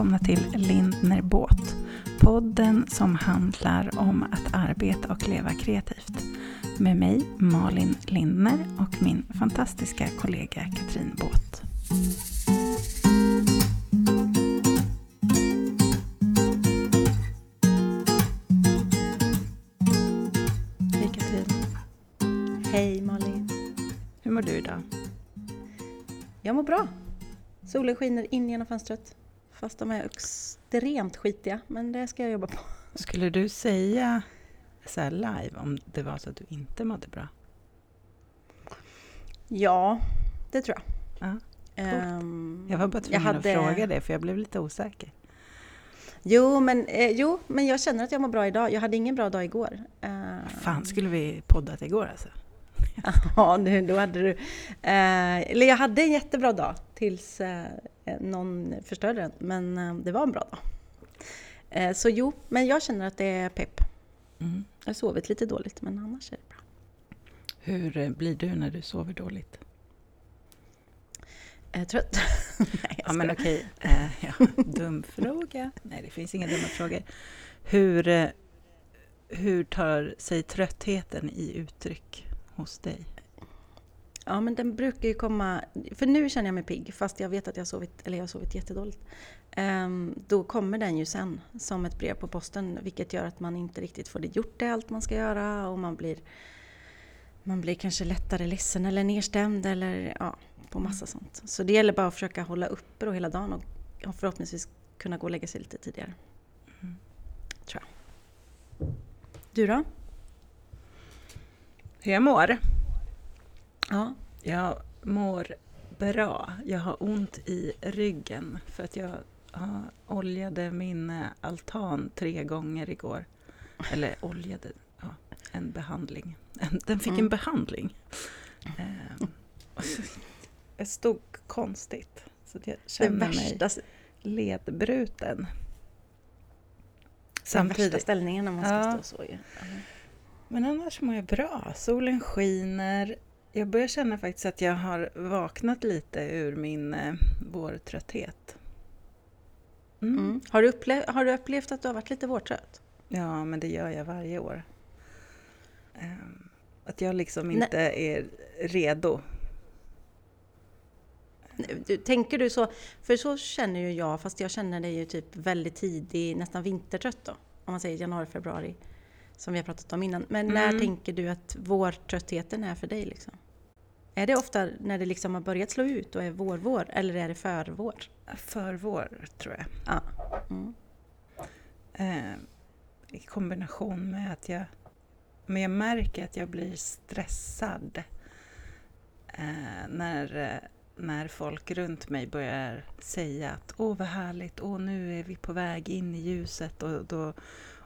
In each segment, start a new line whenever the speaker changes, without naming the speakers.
välkomna till Lindner Båt. Podden som handlar om att arbeta och leva kreativt. Med mig Malin Lindner och min fantastiska kollega Katrin Båt. Hej Katrin,
Hej Malin.
hur mår du idag?
Jag mår bra. Solen skiner in genom fönstret. Fast de är extremt skitiga, men det ska jag jobba på.
Skulle du säga så här live om det var så att du inte mådde bra?
Ja, det tror jag.
Ja,
Ehm,
jag var bara tvungen
hade-
att fråga det för jag blev lite osäker.
Jo men, eh, jo, men jag känner att jag mår bra idag. Jag hade ingen bra dag igår. Ehm,
Fan, skulle vi poddat igår alltså?
ja, nu, då hade du... Eh, eller jag hade en jättebra dag tills eh, någon förstörde den. Men eh, det var en bra dag. Eh, så jo, men jag känner att det är pepp.
Mm.
Jag har sovit lite dåligt, men annars är det bra.
Hur eh, blir du när du sover dåligt?
Jag är trött. Nej,
Ja, men okej. Eh, ja, dum fråga. Nej, det finns inga dumma frågor. Hur, eh, hur tar sig tröttheten i uttryck hos dig?
Ja, men den brukar ju komma... För nu känner jag mig pigg, fast jag vet att jag har sovit, eller jag har sovit jättedåligt. Ehm, då kommer den ju sen som ett brev på posten, vilket gör att man inte riktigt får det gjort det allt man ska göra och man blir, man blir kanske lättare ledsen eller nedstämd eller ja, på massa sånt. Så det gäller bara att försöka hålla uppe då hela dagen och förhoppningsvis kunna gå och lägga sig lite tidigare. Tror jag. Du då?
Hur jag mår?
Ja.
Jag mår bra. Jag har ont i ryggen för att jag ja, oljade min eh, altan tre gånger igår. Eller oljade, ja, en behandling. En- Den fick en
Mm.
behandling. Och så- Jag stod konstigt. Så jag känner mig ledbruten.
den värsta
Samtidigt.
ställningen när man ska
Ja.
stå så. Ja.
Men annars mår jag bra. Solen skiner. Jag börjar känna faktiskt att jag har vaknat lite ur min eh, vårtrötthet. Mm.
Mm. Har, du upplevt, har du upplevt att du har varit lite vårtrött?
Ja, men det gör jag varje år. Ehm, att jag liksom
Nej.
inte är redo.
Du, tänker du så? För så känner ju jag, fast jag känner det ju typ väldigt tidig, nästan vintertrött då. Om man säger januari, februari, som vi har pratat om innan. Men när
Mm.
tänker du att vårtröttheten är för dig? Liksom? Är det ofta när det liksom har börjat slå ut och är vår-vår, eller är det för-vår?
För vår, tror jag.
Ja. Mm.
Eh, I kombination med att jag... Men jag märker att jag blir stressad eh, när, eh, när folk runt mig börjar säga att åh vad härligt, åh nu är vi på väg in i ljuset och, då,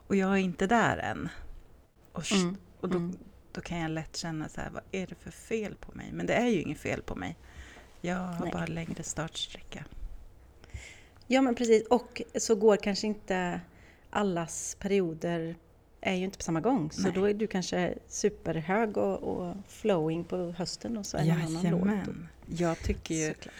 och jag är inte där än. Och,
Mm.
och då,
Mm.
då kan jag lätt känna så här, vad är det för fel på mig? Men det är ju inget fel på mig. Jag har
Nej.
bara längre startsträcka.
Ja men precis, och så går kanske inte allas perioder är ju inte på samma gång. Så
Nej.
då är du kanske superhög och, och flowing på hösten och så är någon annan låg.
Jajamän. Jag tycker ju
Såklart.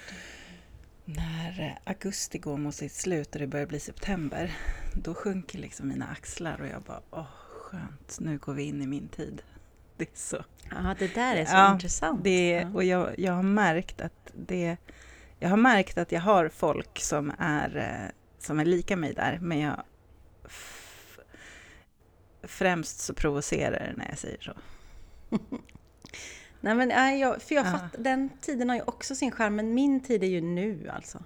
När augusti går mot sitt slut och det börjar bli september, då sjunker liksom mina axlar och jag bara, åh skönt, nu går vi in i min tid. Det är så.
Ja, det där är så
Ja,
intressant.
Det, och jag, jag har märkt att det, jag har märkt att jag har folk som är, eh, som är lika mig där, men jag främst så provocerar det när jag säger så.
Nej, men, jag, för jag
Ja.
fattar, den tiden har ju också sin charm, men min tid är ju nu alltså.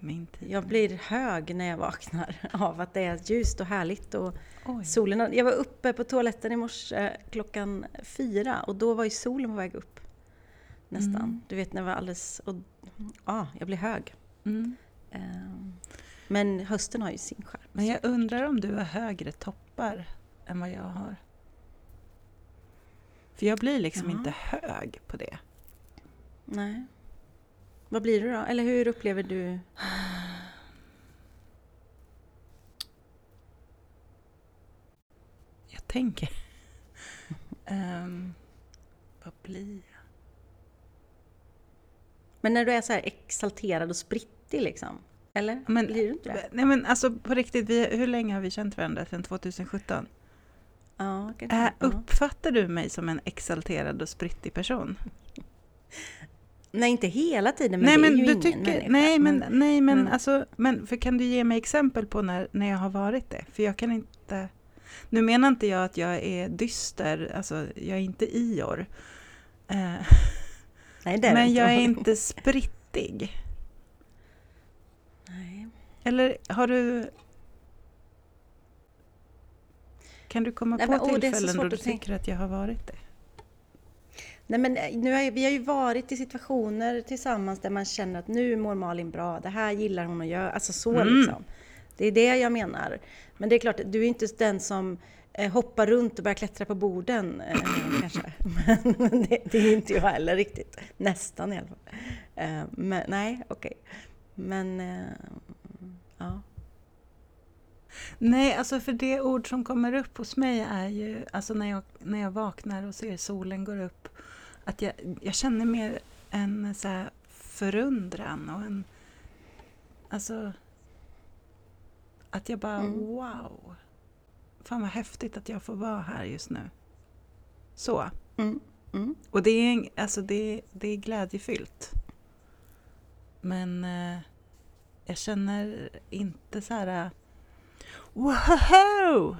Min tid.
Jag blir hög när jag vaknar av att det är ljust och härligt och
Oj.
solen. Jag var uppe på toaletten i morse klockan fyra och då var ju solen på väg upp. Nästan.
Mm.
Du vet när det var alldeles... Och, ja, jag blir hög.
Mm.
Ehm, Men hösten har ju sin charm.
Men jag undrar om du har högre toppar än vad jag har. För jag blir liksom
Ja.
inte hög på det.
Nej. Vad blir du då? Eller hur upplever du?
Jag tänker... Ehm, vad blir jag?
Men när du är så här exalterad och sprittig liksom. Eller?
Men,
Blir du inte det?
nej men alltså på riktigt, vi, hur länge har vi känt varandra? Sedan 2017?
Ja, kanske.
Äh, uppfattar du mig som en exalterad och sprittig person?
Nej, inte hela tiden, men
nej
det är
men
ju
du
ingen
tycker,
människa.
nej men, nej men
men-
alltså, men för kan du ge mig exempel på när, när jag har varit det? För jag kan inte, nu menar inte jag att jag är dyster, alltså jag är inte Ior. Eh,
nej, det är det
men
inte.
jag är inte sprittig.
Nej.
Eller har du... Kan du komma
Nej,
på
men,
tillfällen då
svårt
du tycker att jag har varit det?
Nej, men eh, nu har, vi har ju varit i situationer tillsammans där man känner att nu mår Malin bra, det här gillar hon att göra, alltså så
Mm.
liksom. Det är det jag menar. Men det är klart, du är inte den som eh, hoppar runt och börjar klättra på borden eh, kanske. Men det, det är inte jag heller riktigt. Nästan i alla fall. Men nej, okej. Men, eh, ja.
Nej, alltså för det ord som kommer upp hos mig är ju, alltså när jag, när jag vaknar och ser solen går upp, att jag, jag känner mer en så här förundran och en, alltså, att jag bara
Mm.
wow, fan vad häftigt att jag får vara här just nu. Så.
Mm, mm.
Och det är, alltså det, det är glädjefyllt. Men eh, jag känner inte så här... eh, Wow!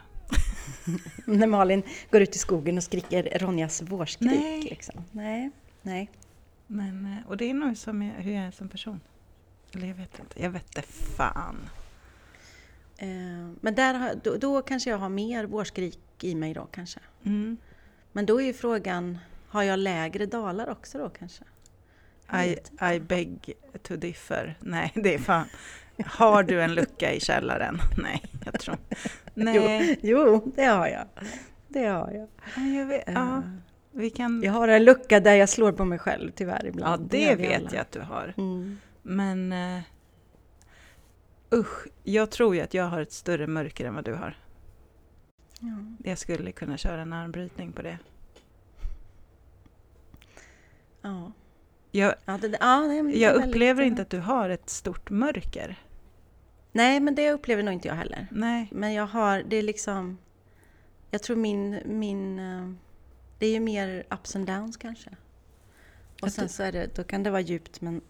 När Malin går ut i skogen och skriker Ronjas vårskrik.
Nej.
Liksom. Nej, nej.
Men, eh, och det är nog som jag, hur jag är som person. Eller jag vet inte. Jag vet inte fan.
Eh, Men där har, då, då kanske jag har mer vårskrik i mig då kanske.
Mm.
Men då är ju frågan, har jag lägre dalar också då kanske?
I, I beg to differ. Nej, det är fan... Har du en lucka i källaren? Nej, jag tror... Nej,
Jo, det har jag. Det har jag.
jag vet, ja,
Eh,
vi kan...
Jag har en lucka där jag slår på mig själv tyvärr
Ja,
ibland.
det
gör vi
vet
alla.
jag att du har.
Mm.
Men uh, usch, jag tror ju att jag har ett större mörker än vad du har.
Ja.
Jag skulle kunna köra en armbrytning på det.
Ja.
Jag,
Ja, det, ja, det
jag upplever inte att du har ett stort mörker.
Nej, men det upplever nog inte jag heller.
Nej.
Men jag har, det är liksom... Jag tror min... min eh, det är ju mer ups and downs kanske. Och
Att
sen så är det, då kan det vara djupt men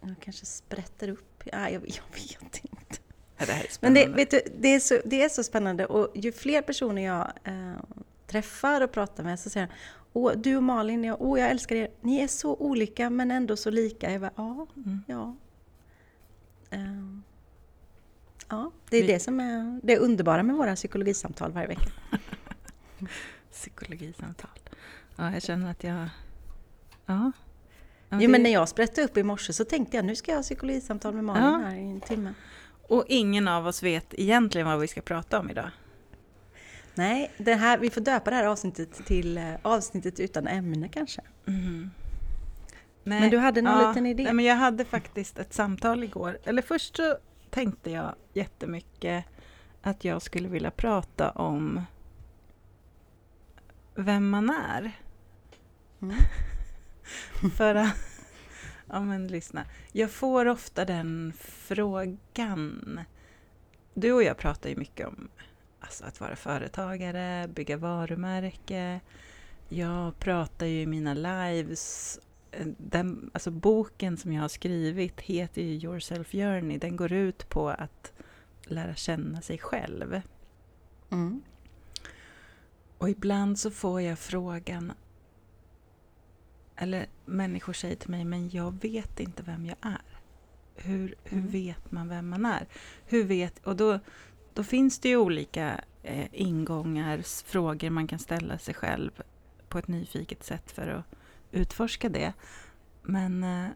jag kanske sprätter upp. Ja, jag, jag vet inte.
Ja, det här är
Men
spännande.
det, vet du, det, är så, det är så spännande och ju fler personer jag eh, träffar och pratar med så säger de Åh, du och Malin, jag, åh, jag älskar er. Ni är så olika men ändå så lika. Jag bara, ja. Eh, ja, det är
Vi-
det som är det underbara med våra psykologisamtal varje vecka.
Psykologisamtal. Ja, jag känner att jag... Ja. ja
Jo, men
det-
när jag sprätte upp i morse så tänkte jag nu ska jag ha psykologisamtal med Malin
Ja.
här i en timme.
Och ingen av oss vet egentligen vad vi ska prata om idag.
Nej, det här, vi får döpa det här avsnittet till eh, avsnittet utan ämne kanske.
Mm. Nej,
Men du hade någon liten idé?
Nej, men jag hade faktiskt ett samtal igår. Eller först så tänkte jag jättemycket att jag skulle vilja prata om vem man är.
Mm.
För att, ja men lyssna. Jag får ofta den frågan. Du och jag pratar ju mycket om alltså, att vara företagare, bygga varumärke. Jag pratar ju i mina lives. Eh, Den, alltså boken som jag har skrivit heter ju Yourself Journey. Den går ut på att lära känna sig själv.
Mm.
Och ibland så får jag frågan, eller människor säger till mig, men jag vet inte vem jag är. Hur, hur
Mm.
vet man vem man är? Hur vet, och då, då finns det ju olika eh, ingångar, frågor man kan ställa sig själv på ett nyfiket sätt för att utforska det. Men, eh,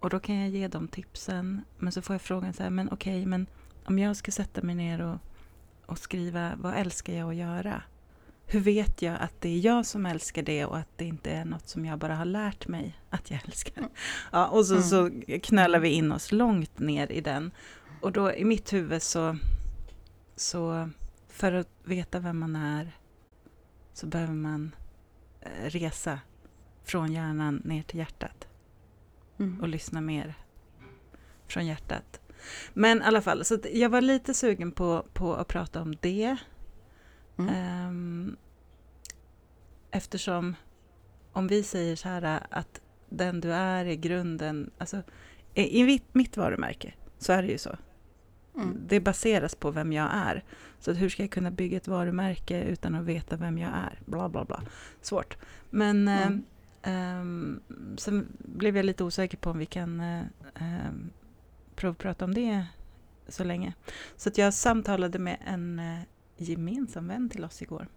och då kan jag ge dem tipsen, men så får jag frågan så här, men okej, men om jag ska sätta mig ner och, och skriva, vad älskar jag att göra? Hur vet jag att det är jag som älskar det och att det inte är något som jag bara har lärt mig att jag älskar? Ja, och så,
Mm.
så knölar vi in oss långt ner i den. Och då i mitt huvud så, så för att veta vem man är så behöver man eh, resa från hjärnan ner till hjärtat
Mm.
och lyssna mer från hjärtat. Men i alla fall, så jag var lite sugen på, på att prata om det. Mm. Um, eftersom om vi säger så här att den du är i grunden, alltså i mitt, mitt varumärke så är det ju så. Mm. Det baseras på vem jag är. Så hur ska jag kunna bygga ett varumärke utan att veta vem jag är? Bla, bla, bla. Svårt. Men mm. Um, sen blev jag lite osäker på om vi kan um, provprata om det så länge. Så jag samtalade med en eh, gemensam vän till oss igår.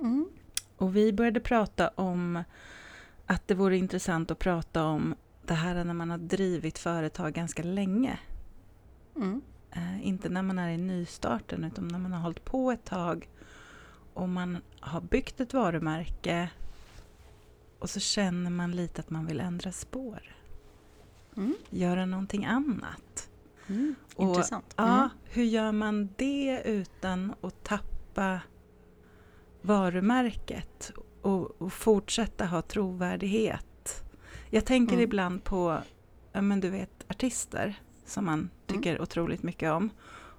Mm. Och vi började prata om att det vore intressant att prata om det här när man har drivit företag ganska länge. Mm. Eh, inte när man är i nystarten utan när man har hållit på ett tag och man har byggt ett varumärke och så känner man lite att man vill ändra spår. Mm. Göra någonting annat.
Mm. Och, Intressant.
Ja, mm. hur gör man det utan att tappa varumärket och, och fortsätta ha trovärdighet? Jag tänker mm. ibland på, ja men du vet, artister som man mm. tycker mm. otroligt mycket om.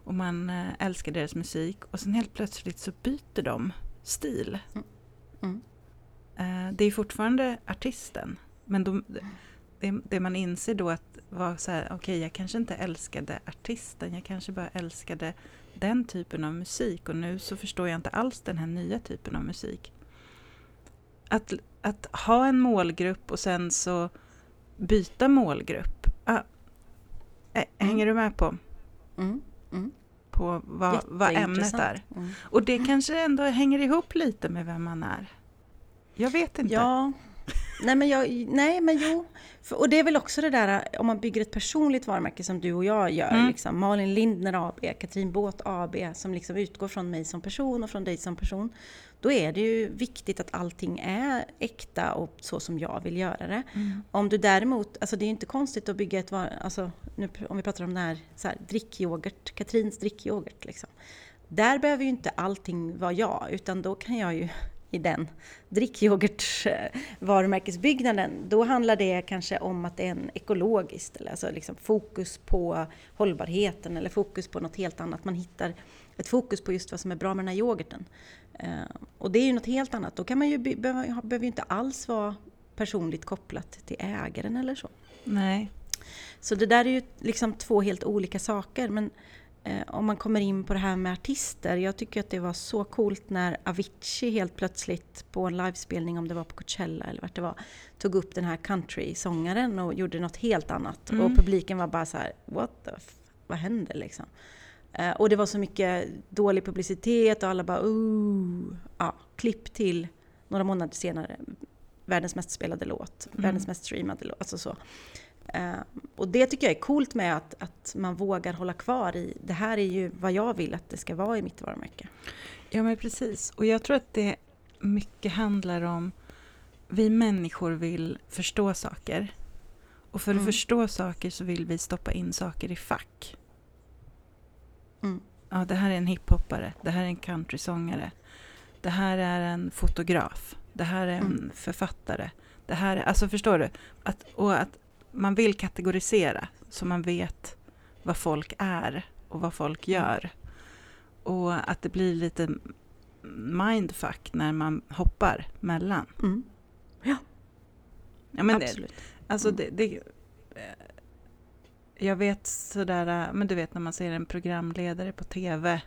Och man äh, älskar deras musik och sen helt plötsligt så byter de stil. Mm. Äh, det är fortfarande artisten, men de, det, det, man inser då att var så här, okej okay, jag kanske inte älskade artisten, jag kanske bara älskade den typen av musik och nu så förstår jag inte alls den här nya typen av musik. Att, att ha en målgrupp och sen så byta målgrupp. Ah, Mm. Hänger du med på? Mm. Mm. På vad, vad ämnet är? Mm. Och det kanske ändå hänger ihop lite med vem man är? Jag vet inte.
Ja, nej men, jag, nej, men jo. För, och det är väl också det där om man bygger ett personligt varumärke som du och jag gör. Mm. Liksom, Malin Lindner AB, Katrin Båt AB, som liksom utgår från mig som person och från dig som person. Då är det ju viktigt att allting är äkta och så som jag vill göra det. Mm. Om du däremot, alltså det är inte konstigt att bygga ett alltså nu, om vi pratar om den här, så här drickyoghurt, Katrins drickyoghurt liksom. Där behöver ju inte allting vara jag, utan då kan jag ju i den drickyoghurt-varumärkesbyggnaden, då handlar det kanske om att det är en ekologiskt, eller alltså liksom fokus på hållbarheten eller fokus på något helt annat. Man hittar ett fokus på just vad som är bra med den här yoghurten. Eh, och det är ju något helt annat. Då kan man ju behöver, behöver inte alls vara personligt kopplat till ägaren eller så.
Nej.
Så det där är ju liksom två helt olika saker. Men eh, om man kommer in på det här med artister. Jag tycker att det var så coolt när Avicii helt plötsligt på en livespelning, om det var på Coachella eller vart det var, tog upp den här country-sångaren och gjorde något helt annat. Mm. Och publiken var bara så här, what the f vad händer liksom? Eh, och det var så mycket dålig publicitet och alla bara ooh. Ja, klipp till några månader senare. Världens mest spelade låt, mm. världens mest streamade låt. Alltså så. Uh, och det tycker jag är coolt med att, att man vågar hålla kvar i, det här är ju vad jag vill att det ska vara i mitt varumärke.
Ja men precis, och jag tror att det mycket handlar om, vi människor vill förstå saker. Och för att mm. förstå saker så vill vi stoppa in saker i fack. Mm. Ja, det här är en hiphoppare, det här är en countrysångare, det här är en fotograf, det här är en mm. författare. Det här är, alltså förstår du? Att, och att man vill kategorisera så man vet vad folk är och vad folk mm. gör. Och att det blir lite mindfuck när man hoppar mellan.
Mm. Ja,
ja men absolut. Det, alltså mm. det, det, jag vet sådär, men du vet när man ser en programledare på TV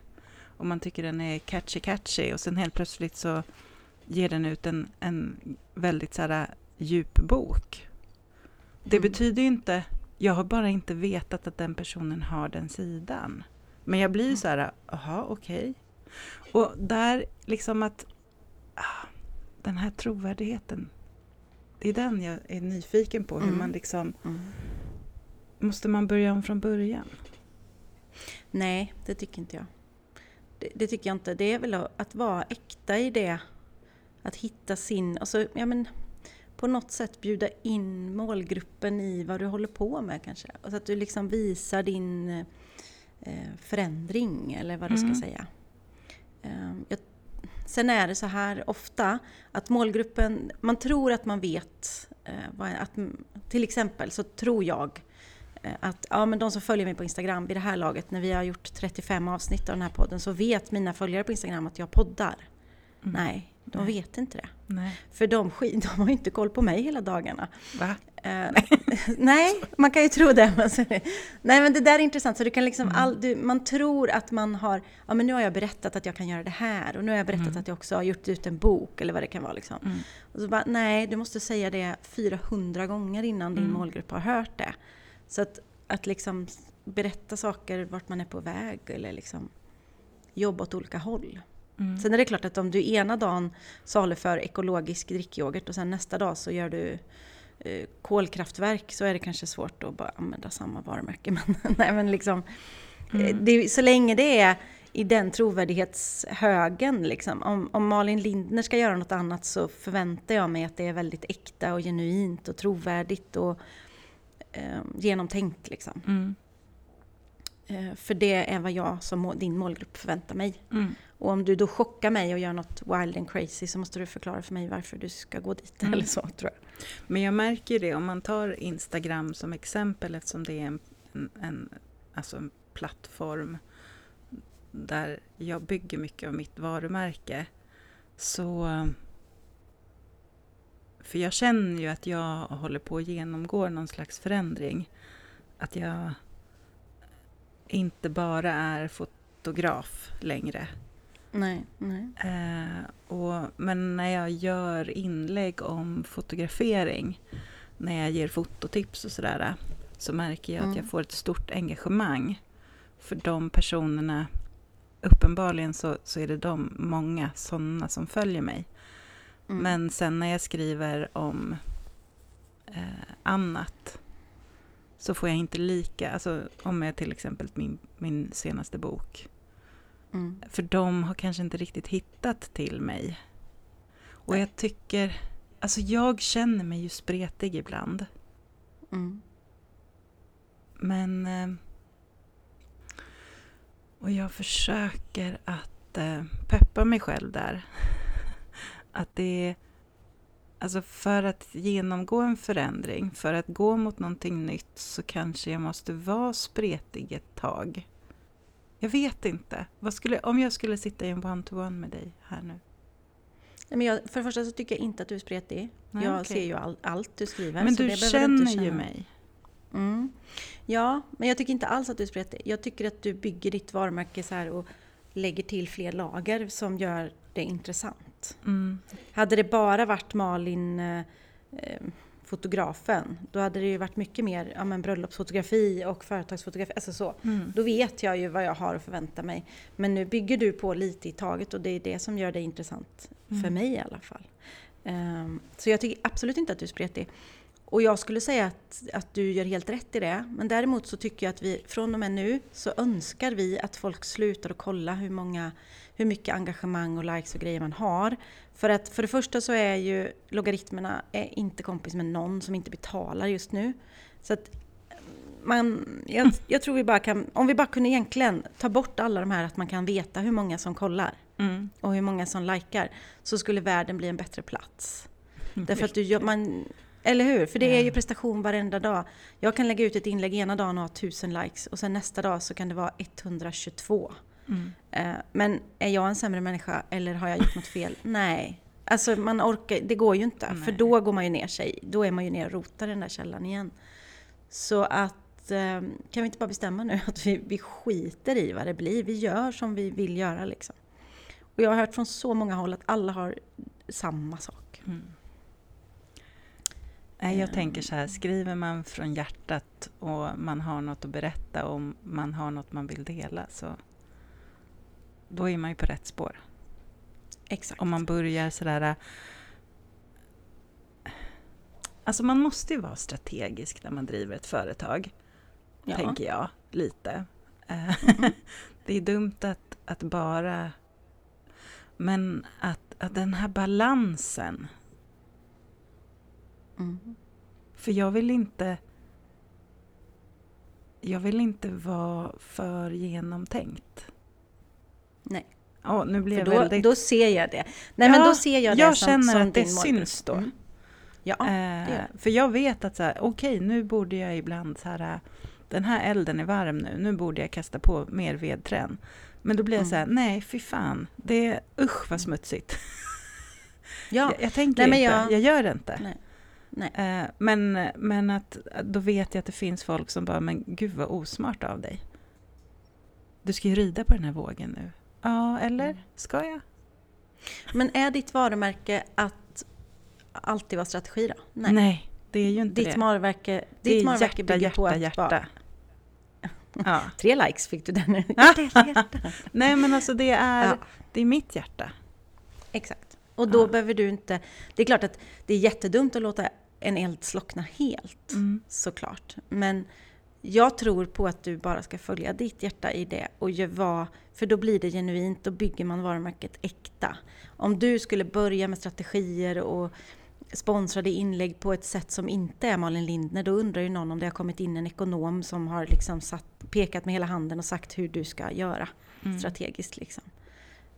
och man tycker den är catchy catchy och sen helt plötsligt så ger den ut en, en väldigt sådär djup bok. Det mm. betyder ju inte, jag har bara inte vetat att den personen har den sidan. Men jag blir mm. så här, jaha okej. Okay. Och där liksom att, ah, den här trovärdigheten, det är den jag är nyfiken på, hur mm. man liksom mm. Måste man börja om från början?
Nej, det tycker inte jag. Det, det, tycker jag inte. Det är väl att vara äkta i det. Att hitta sin, alltså, ja men på något sätt bjuda in målgruppen i vad du håller på med kanske. Och så att du liksom visar din eh, förändring eller vad du mm. ska säga. Eh, jag, sen är det så här ofta att målgruppen, man tror att man vet, eh, vad, att, till exempel så tror jag eh, att ja, men de som följer mig på Instagram vid det här laget, när vi har gjort 35 avsnitt av den här podden, så vet mina följare på Instagram att jag poddar.
Mm.
Nej, de
Nej.
vet inte det.
Nej.
För de, de har ju inte koll på mig hela dagarna.
Va?
Eh, nej, man kan ju tro det. men nej, men det där är intressant. Så du kan liksom
Mm.
all, du, man tror att man har, ja men nu har jag berättat att jag kan göra det här och nu har jag berättat
Mm.
att jag också har gjort ut en bok eller vad det kan vara. Liksom.
Mm.
Och så bara, nej, du måste säga det 400 gånger innan din
Mm.
målgrupp har hört det. Så att, att liksom berätta saker vart man är på väg eller liksom jobba åt olika håll.
Mm.
Sen är det klart att om du ena dagen saluför ekologisk drickyoghurt och sen nästa dag så gör du eh, kolkraftverk så är det kanske svårt att bara använda samma varumärke. Men, nej, men liksom, eh,
Mm.
det, så länge det är i den trovärdighetshögen, liksom. om, om Malin Lindner ska göra något annat så förväntar jag mig att det är väldigt äkta och genuint och trovärdigt och eh, genomtänkt. Liksom.
Mm.
Eh, för det är vad jag som din målgrupp förväntar mig.
Mm.
Och om du då chockar mig och gör något wild and crazy så måste du förklara för mig varför du ska gå dit
Mm.
eller så tror jag.
Men jag märker det om man tar Instagram som exempel eftersom det är en, en, en, alltså en plattform där jag bygger mycket av mitt varumärke. Så... För jag känner ju att jag håller på att genomgå någon slags förändring. Att jag inte bara är fotograf längre.
Nej, nej.
Eh, och, men när jag gör inlägg om fotografering, när jag ger fototips och sådär, så märker jag
Mm.
att jag får ett stort engagemang för de personerna. Uppenbarligen så, så är det de, många sådana som följer mig.
Mm.
Men sen när jag skriver om eh, annat så får jag inte lika, alltså om jag till exempel min, min senaste bok,
Mm.
för de har kanske inte riktigt hittat till mig. Och jag tycker, alltså jag känner mig ju spretig ibland.
Mm.
Men... eh, Och jag försöker att eh, peppa mig själv där. Att det är... Alltså för att genomgå en förändring, för att gå mot någonting nytt så kanske jag måste vara spretig ett tag. Jag vet inte. Vad skulle, om jag skulle sitta i en one-to-one med dig här nu?
Nej, Men jag, för det första så tycker jag inte att du är spretig.
Nej,
jag
okej.
ser ju all, allt du skriver.
Men du känner ju
känna.
mig.
Mm. Ja, men jag tycker inte alls att du är spretig. Jag tycker att du bygger ditt varumärke så här och lägger till fler lager som gör det intressant.
Mm.
Hade det bara varit Malin, eh, fotografen, då hade det ju varit mycket mer ja, men bröllopsfotografi och företagsfotografi. Alltså så.
Mm.
Då vet jag ju vad jag har att förvänta mig. Men nu bygger du på lite i taget och det är det som gör det intressant. För
Mm.
mig i alla fall. Ehm, så jag tycker absolut inte att du är spretig. Och jag skulle säga att, att du gör helt rätt i det. Men däremot så tycker jag att vi från och med nu så önskar vi att folk slutar att kolla hur, många, hur mycket engagemang och likes och grejer man har. För att för det första så är ju logaritmerna är inte kompis med någon som inte betalar just nu. Så att man, jag, jag tror vi bara kan, om vi bara kunde egentligen ta bort alla de här att man kan veta hur många som kollar
Mm.
och hur många som likar så skulle världen bli en bättre plats. Därför att du man, eller hur? För det är ju
Ja.
prestation varenda dag. Jag kan lägga ut ett inlägg ena dagen och ha 1000 likes och sen nästa dag så kan det vara 122.
Mm.
Eh, Men är jag en sämre människa eller har jag gjort något fel? Nej. Alltså man orkar, det går ju inte. För
Nej.
då går man ju ner sig. Då är man ju ner och rotar i den där källan igen. Så att, eh, kan vi inte bara bestämma nu att vi, vi skiter i vad det blir. Vi gör som vi vill göra liksom. Och jag har hört från så många håll att alla har samma sak.
Mm. Nej, jag
Ehm.
tänker så här, skriver man från hjärtat och man har något att berätta och man har något man vill dela så då är man ju på rätt spår.
Exakt.
Om man börjar sådär... Alltså man måste ju vara strategisk när man driver ett företag,
ja.
tänker jag, lite.
Mm.
Det är dumt att, att bara... Men att, att den här balansen
Mm.
För jag vill inte... Jag vill inte vara för genomtänkt.
Nej.
Ja, nu blir
För då,
väldigt...
då ser jag det. Nej men
Ja,
då ser jag det
jag
som,
känner
som
att det syns då.
Mm. Ja,
Eh, för jag vet att så här, okej, nu borde jag ibland så här, den här elden är varm nu, nu borde jag kasta på mer vedträn. Men då blir jag
Mm.
så här, nej fy fan, det är usch vad smutsigt.
Ja,
Jag, jag tänker
Nej, men
inte,
jag-
jag gör det inte.
Nej. Nej.
Eh, men men att, då vet jag att det finns folk som bara, men gud vad osmart av dig. Du ska ju rida på den här vågen nu. Ja, eller?
Mm.
Ska jag?
Men är ditt varumärke att alltid vara strategi då? Nej.
det är ju inte
Ditt
det.
varumärke,
det
ditt
är
varumärke
hjärta,
bygger på
hjärta,
att
hjärta.
vara...
Ja.
Tre likes fick du där nu. Hjärta, hjärta.
Nej men alltså det är,
Ja.
det är mitt hjärta.
Exakt. Och då
Ja.
behöver du inte... Det är klart att det är jättedumt att låta en eld slockna helt,
Mm.
såklart. Men jag tror på att du bara ska följa ditt hjärta i det och vad, för då blir det genuint, då bygger man varumärket äkta. Om du skulle börja med strategier och sponsrade inlägg på ett sätt som inte är Malin Lindner, då undrar ju någon om det har kommit in en ekonom som har liksom satt, pekat med hela handen och sagt hur du ska göra
Mm.
strategiskt. Liksom.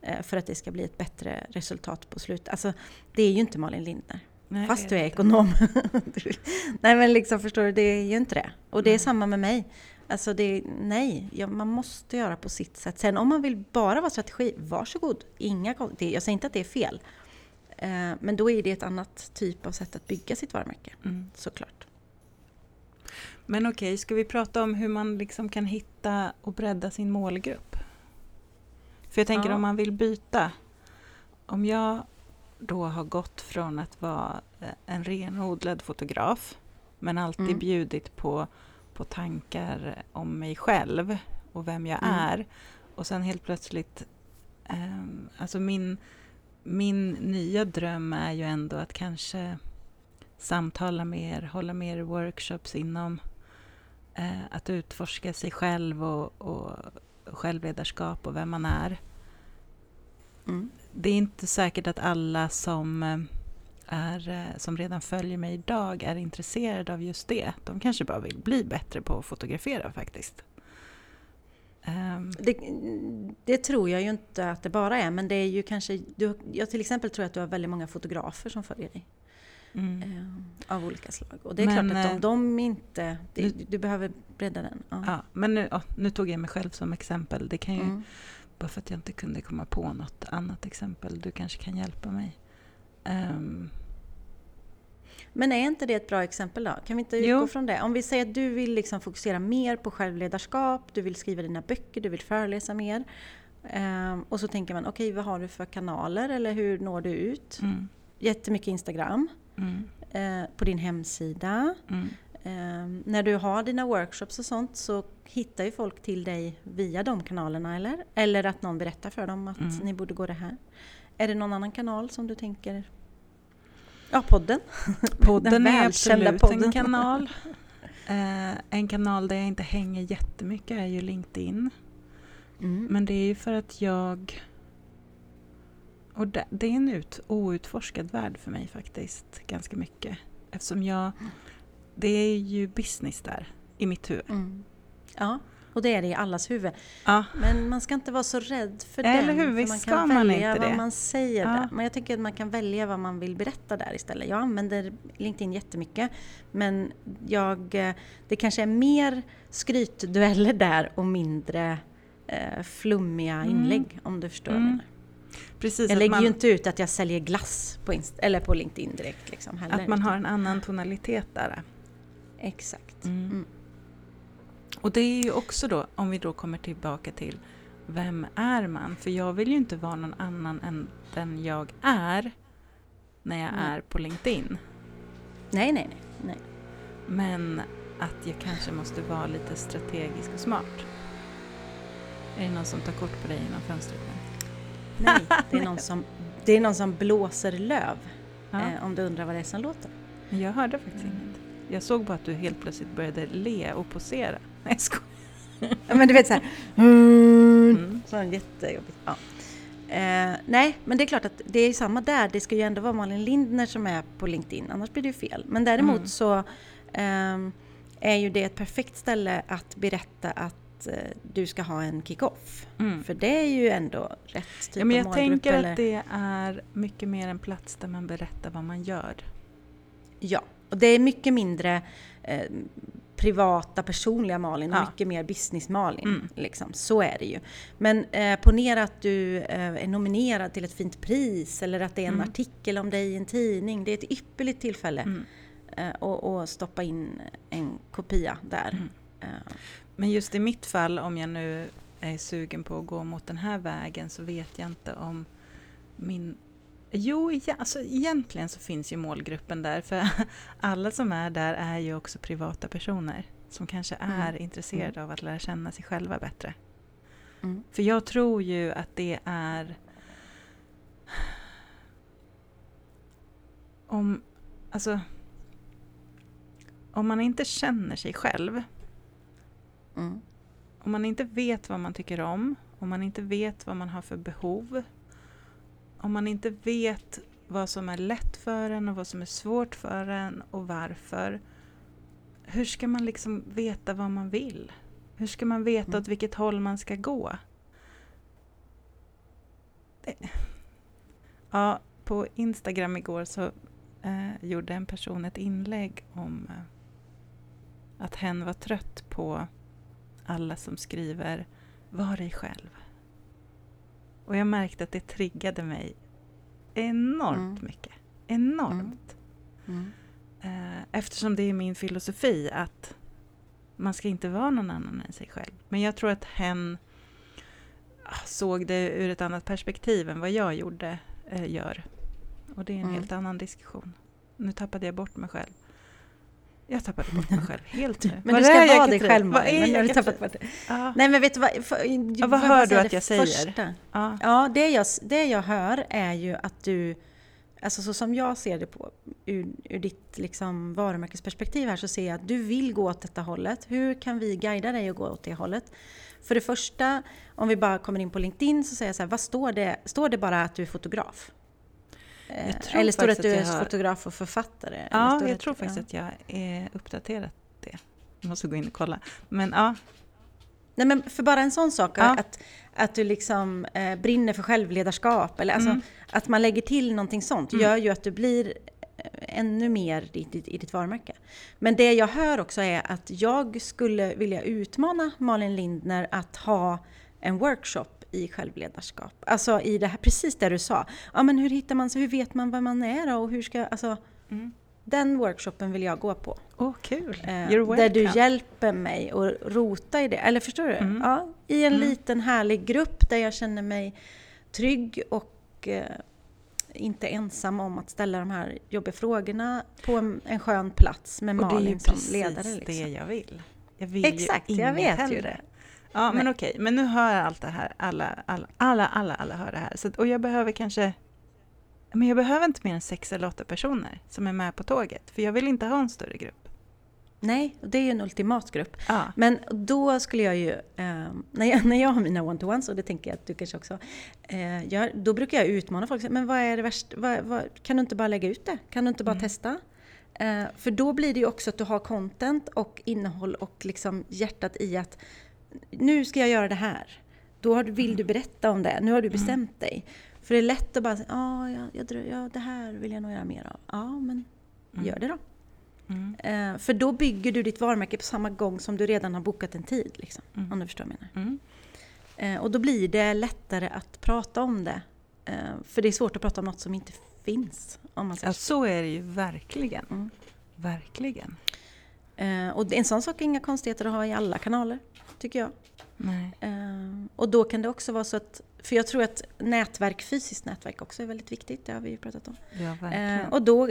Eh, För att det ska bli ett bättre resultat på slutet. Alltså, det är ju inte Malin Lindner.
Nej,
Fast du är ekonom. nej men liksom förstår du, det är ju inte det. Och det är samma med mig. Alltså det, nej, ja, man måste göra på sitt sätt. Sen om man vill bara vara strategi, varsågod. Inga, det, jag säger inte att det är fel. Eh, men då är det ett annat typ av sätt att bygga sitt varumärke,
Mm.
såklart.
Men okej, ska vi prata om hur man liksom kan hitta och bredda sin målgrupp? För jag tänker
Ja.
om man vill byta. Om jag då har gått från att vara eh, en renodlad fotograf men alltid
Mm.
bjudit på, på tankar om mig själv och vem jag
Mm.
är och sen helt plötsligt ehm, alltså min, min nya dröm är ju ändå att kanske samtala mer, hålla mer workshops inom eh, att utforska sig själv och, och självledarskap och vem man är. Det är inte säkert att alla som, eh, är, eh, som redan följer mig idag är intresserade av just det. De kanske bara vill bli bättre på att fotografera faktiskt. Ehm,
Det, det tror jag ju inte att det bara är, men det är ju kanske... Du, jag till exempel tror att du har väldigt många fotografer som följer dig.
mm.
eh, av olika slag. Och det är
Men,
klart att om
eh,
de inte... Det,
nu-
du behöver bredda den. Ja.
Ja, men nu, ja, nu tog jag mig själv som exempel. Det kan ju,
Mm.
Bara för att jag inte kunde komma på något annat exempel. Du kanske kan hjälpa mig. Ehm,
Men är inte det ett bra exempel då? Kan vi inte
Jo.
utgå från det? Om vi säger att du vill liksom fokusera mer på självledarskap, du vill skriva dina böcker, du vill föreläsa mer. Ehm, och så tänker man, okej vad har du för kanaler eller hur når du ut?
mm,
Jättemycket Instagram,
mm,
eh, på din hemsida.
mm,
när du har dina workshops och sånt så hittar ju folk till dig via de kanalerna eller? Eller att någon berättar för dem att
Mm.
ni borde gå det här. Är det någon annan kanal som du tänker? Ja, podden.
Podden
Den
är absolut
podden.
en kanal. Eh, en kanal där jag inte hänger jättemycket är ju LinkedIn.
Mm.
Men det är ju för att jag... Och det, det är en ut, outforskad värld för mig faktiskt, ganska mycket. Eftersom jag... Det är ju business där, i mitt huvud.
Mm. Ja, och det är det i allas huvud.
Ja,
Men man ska inte vara så rädd för
Eller
den.
hur?
för
Visst
man
ska man
välja
inte
vad
det.
man säger
Ja.
där. Men jag tycker att man kan välja vad man vill berätta där istället. Jag använder LinkedIn jättemycket. Men jag, eh, det kanske är mer skrytdueller där och mindre eh, flummiga
Mm.
inlägg. Om du förstår vad jag
Mm.
menar.
precis.
Jag lägger
man,
ju inte ut att jag säljer glass på, Inst- eller på LinkedIn direkt. Liksom, heller,
att man har en annan tonalitet där.
Exakt.
Mm.
Mm.
Och det är ju också då, om vi då kommer tillbaka till vem är man? För jag vill ju inte vara någon annan än den jag är när jag
Nej.
är på LinkedIn.
Nej, nej, nej. nej.
Men att jag kanske måste vara lite strategisk och smart. Är det någon som tar kort på dig genom fönstret nu?
Nej, det är någon som, det är någon som blåser löv.
Ja,
Eh, om du undrar vad det är som låter.
jag hörde faktiskt inget. Jag såg bara att du helt plötsligt började le och posera. Nej, jag.
Ja, men du vet så här.
Mm.
Så jättejobbigt. Ja. Eh, nej, men det är klart att det är samma där. Det ska ju ändå vara Malin Lindner som är på LinkedIn, annars blir det ju fel. Men däremot
Mm.
så ehm, är ju det ett perfekt ställe att berätta att eh, du ska ha en kick-off.
Mm.
För det är ju ändå rätt typ
Ja, men
av
jag
målgrupp,
tänker
eller?
att det är mycket mer en plats där man berättar vad man gör.
Ja, och det är mycket mindre eh, privata, personliga Malin och
Ja.
mycket mer business Malin.
Mm.
Liksom. Så är det ju. Men eh, ponera att du eh, är nominerad till ett fint pris eller att det är en
Mm.
artikel om dig i en tidning. Det är ett ypperligt tillfälle
Mm.
eh, och, och stoppa in en kopia där.
Mm.
Eh,
Men just i mitt fall, om jag nu är sugen på att gå mot den här vägen så vet jag inte om min... Jo, ja, alltså egentligen så finns ju målgruppen där för alla som är där är ju också privata personer som kanske är
Mm.
intresserade av att lära känna sig själva bättre.
mm.
För jag tror ju att det är... Om, alltså, om man inte känner sig själv
Mm.
om man inte vet vad man tycker om, om man inte vet vad man har för behov, om man inte vet vad som är lätt för en och vad som är svårt för en och varför, hur ska man liksom veta vad man vill? Hur ska man veta
Mm.
åt vilket håll man ska gå? Det... Ja, på Instagram igår så eh, gjorde en person ett inlägg om eh, att hen var trött på alla som skriver Var dig själv. Och jag märkte att det triggade mig enormt
Mm.
mycket. Enormt.
Mm.
Eh, Eftersom det är min filosofi att man ska inte vara någon annan än sig själv. Men jag tror att hen ah, såg det ur ett annat perspektiv än vad jag gjorde, eh, gör. Och det är en
Mm.
helt annan diskussion. Nu tappade jag bort mig själv. Jag tappade bort mig själv helt nu.
Men
Var
du ska vara dig själv Malin. Men nu har du tappat bort det.
Ja.
Nej men vet du vad? För,
Ja, vad hör du att jag säger?
Första.
Ja.
Ja, det jag, det jag hör är ju att du, alltså så som jag ser det på, ur, ur ditt liksom varumärkesperspektiv här så ser jag att du vill gå åt detta hållet. Hur kan vi guida dig att gå åt det hållet? För det första, om vi bara kommer in på LinkedIn så säger jag så här, vad står det? Står det bara att du är fotograf? Eh, Eller står det att du är
har-
fotograf och författare?
Ja, jag tror faktiskt att jag är uppdaterat det. Jag måste gå in och kolla. Men ja,
Nej men för bara en sån sak,
Ja.
att, att du liksom eh, brinner för självledarskap, eller alltså
Mm.
att man lägger till någonting sånt,
Mm.
gör ju att du blir eh, ännu mer i, i, i ditt varumärke. Men det jag hör också är att jag skulle vilja utmana Malin Lindner att ha en workshop i självledarskap. Alltså i det här, precis det du sa. Ja men hur hittar man sig, hur vet man vad man är då? Och hur ska, alltså,
mm.
den workshopen vill jag gå på.
åh kul.
Eh,
You're
där du hjälper mig att rota i det. Eller förstår du?
Mm.
Ja, I en
Mm.
liten härlig grupp där jag känner mig trygg och eh, inte ensam om att ställa de här jobbiga frågorna på en, en skön plats med
Och det är ju
Malin som
precis
ledare.
det
Liksom.
jag vill. Jag vill
Exakt,
ju
jag vet ju
hellre.
det.
Ja, men okej. Men nu hör allt det här. Alla, alla, alla, alla, alla hör det här. Så, och jag behöver kanske... Men jag behöver inte mer än sex eller åtta personer som är med på tåget. För jag vill inte ha en större grupp.
Nej, och det är ju en ultimat grupp.
Ja.
Men då skulle jag ju, eh, när, jag, när jag har mina one-to-ones, och det tänker jag att du kanske också eh, gör, då brukar jag utmana folk. Men vad är det värsta? Kan du inte bara lägga ut det? Kan du inte bara
Mm.
testa? Eh, för då blir det ju också att du har content och innehåll och liksom hjärtat i att nu ska jag göra det här. Då du- vill du berätta om det. Nu har du
Mm.
bestämt dig. För det är lätt att bara säga, ah, ja, jag, ja, det här vill jag nog göra mer av. Ja, men
Mm.
gör det då.
Mm.
Eh, för då bygger du ditt varumärke på samma gång som du redan har bokat en tid. Liksom,
Mm.
Om du förstår vad jag menar.
Mm.
Eh, och då blir det lättare att prata om det. Eh, för det är svårt att prata om något som inte finns. Om man säger
Ja,
så.
är det ju verkligen.
Mm.
Verkligen.
Och en sån sak är inga konstigheter att ha i alla kanaler, tycker jag. Eh, och då kan det också vara så att, för jag tror att nätverk, fysiskt nätverk också är väldigt viktigt, det har vi ju pratat om.
Ja, verkligen.
Eh, och då,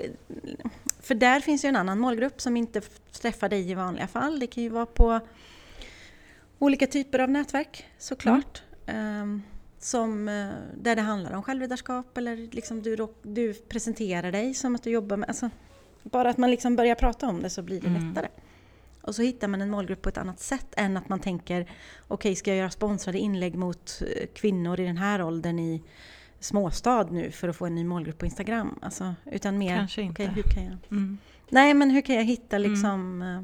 för där finns ju en annan målgrupp som inte träffar dig i vanliga fall. Det kan ju vara på olika typer av nätverk såklart. Eh, som, eh, där det handlar om självledarskap eller liksom du, du presenterar dig som att du jobbar med... Alltså, bara att man liksom börjar prata om det så blir det
Mm.
lättare. Och så hittar man en målgrupp på ett annat sätt än att man tänker okej, ska jag göra sponsrade inlägg mot eh, kvinnor i den här åldern i småstad nu för att få en ny målgrupp på Instagram? Alltså, utan mer,
Kanske inte.
okej, hur kan jag...
Mm.
Nej, men hur kan jag hitta
Mm.
liksom eh,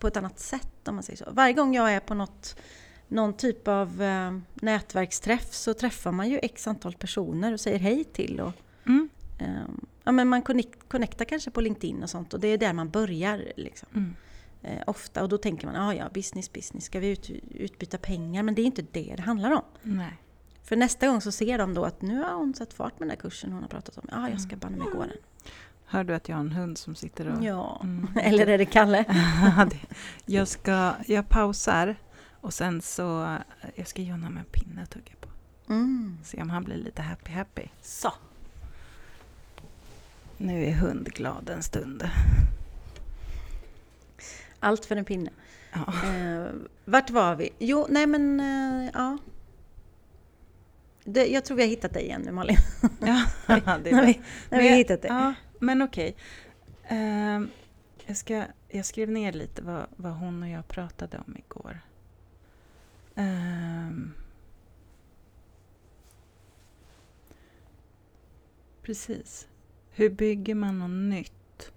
på ett annat sätt om man säger så. Varje gång jag är på något, någon typ av eh, nätverksträff så träffar man ju x antal personer och säger hej till. Och,
Mm.
eh, Ja, men man connect, connectar kanske på LinkedIn och sånt och det är där man börjar. Liksom.
Mm.
Eh, ofta och då tänker man, ah, ja business business, ska vi ut, utbyta pengar? Men det är inte det det handlar om.
Nej.
För nästa gång så ser de då att nu har hon satt fart med den där kursen hon har pratat om. Ja, ah, jag ska banne mig gå den.
Hör du att jag har en hund som sitter och...
Ja,
Mm.
eller är det Kalle?
Jag, ska, jag pausar och sen så... Jag ska ge honom en pinne att tugga på.
Mm.
Se om han blir lite happy happy.
Så.
Nu är hund glad en stund.
Allt för en pinne.
Ja.
Eh, vart var vi? Jo, nej men eh, ja. Det, jag tror vi har hittat dig igen nu Malin.
Ja, det är
när
bra.
vi, när vi har hittat dig.
Ja, men okej. Ehm, jag, ska, jag skrev ner lite vad, vad hon och jag pratade om igår. Ehm, precis. Hur bygger man något nytt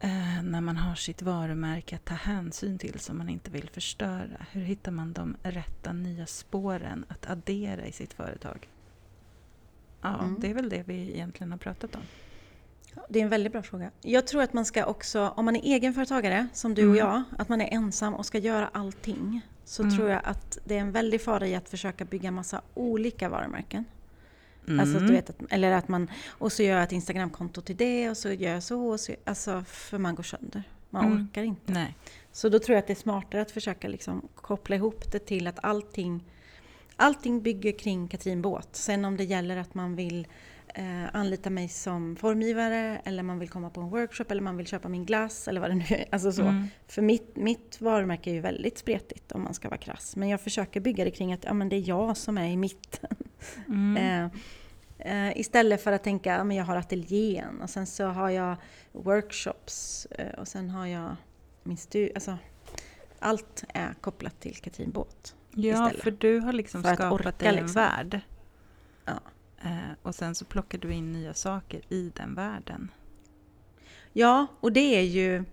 eh, när man har sitt varumärke att ta hänsyn till som man inte vill förstöra? Hur hittar man de rätta nya spåren att addera i sitt företag? Ja,
Mm.
det är väl det vi egentligen har pratat om.
Det är en väldigt bra fråga. Jag tror att man ska också, om man är egenföretagare som du och
Mm.
jag, att man är ensam och ska göra allting. Så
Mm.
tror jag att det är en väldig fara i att försöka bygga massa olika varumärken.
Mm.
Alltså, du vet, att, eller att man, och så gör jag ett Instagramkonto till det och så gör jag så. Och så alltså, för man går sönder. Man
Mm.
orkar inte.
Nej.
Så då tror jag att det är smartare att försöka liksom koppla ihop det till att allting, allting bygger kring Katrin Båt. Sen om det gäller att man vill eh, anlita mig som formgivare eller man vill komma på en workshop eller man vill köpa min glass eller vad det nu är. Alltså så.
Mm.
För mitt, mitt varumärke är ju väldigt spretigt om man ska vara krass. Men jag försöker bygga det kring att ja, men det är jag som är i mitten.
Mm.
Eh, istället för att tänka att ja, jag har ateljén och sen så har jag workshops eh, och sen har jag min stu... Alltså, allt är kopplat till Katrin Båt.
Ja,
istället.
för du har liksom
För
skapat
orka,
dig en
liksom.
värld.
Ja.
Eh, och sen så plockar du in nya saker i den världen.
Ja, och det är ju,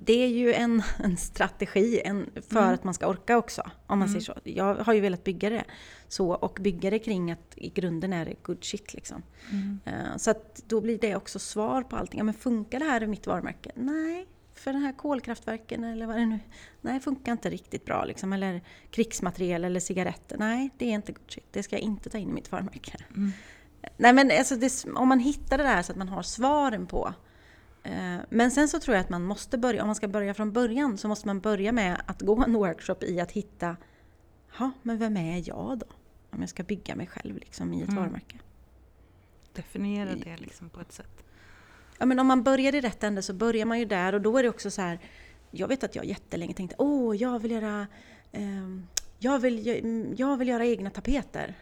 det är ju en, en strategi en, för
Mm.
att man ska orka också. Om man
Mm.
säger så. Jag har ju velat bygga det så och bygga det kring att i grunden är det good shit liksom. Eh, Så att då blir det också svar på allting. Ja, men funkar det här i mitt varumärke? Nej, för den här kolkraftverken eller vad det nu Nej, funkar inte riktigt bra liksom. Eller krigsmateriel eller cigaretter. Nej, det är inte good shit. Det ska jag inte ta in i mitt varumärke.
Mm.
Nej men alltså det, om man hittar det där så att man har svaren på. Eh, men sen så tror jag att man måste börja, om man ska börja från början så måste man börja med att gå en workshop i att hitta, ja men vem är jag då? Om jag ska bygga mig själv liksom i ett
Mm.
varumärke.
Definiera det liksom på ett sätt.
Ja men om man börjar i rätt ände så börjar man ju där och då är det också så här, jag vet att jag jättelänge tänkte, åh jag vill göra, ehm, jag, vill, gö- jag vill göra egna tapeter.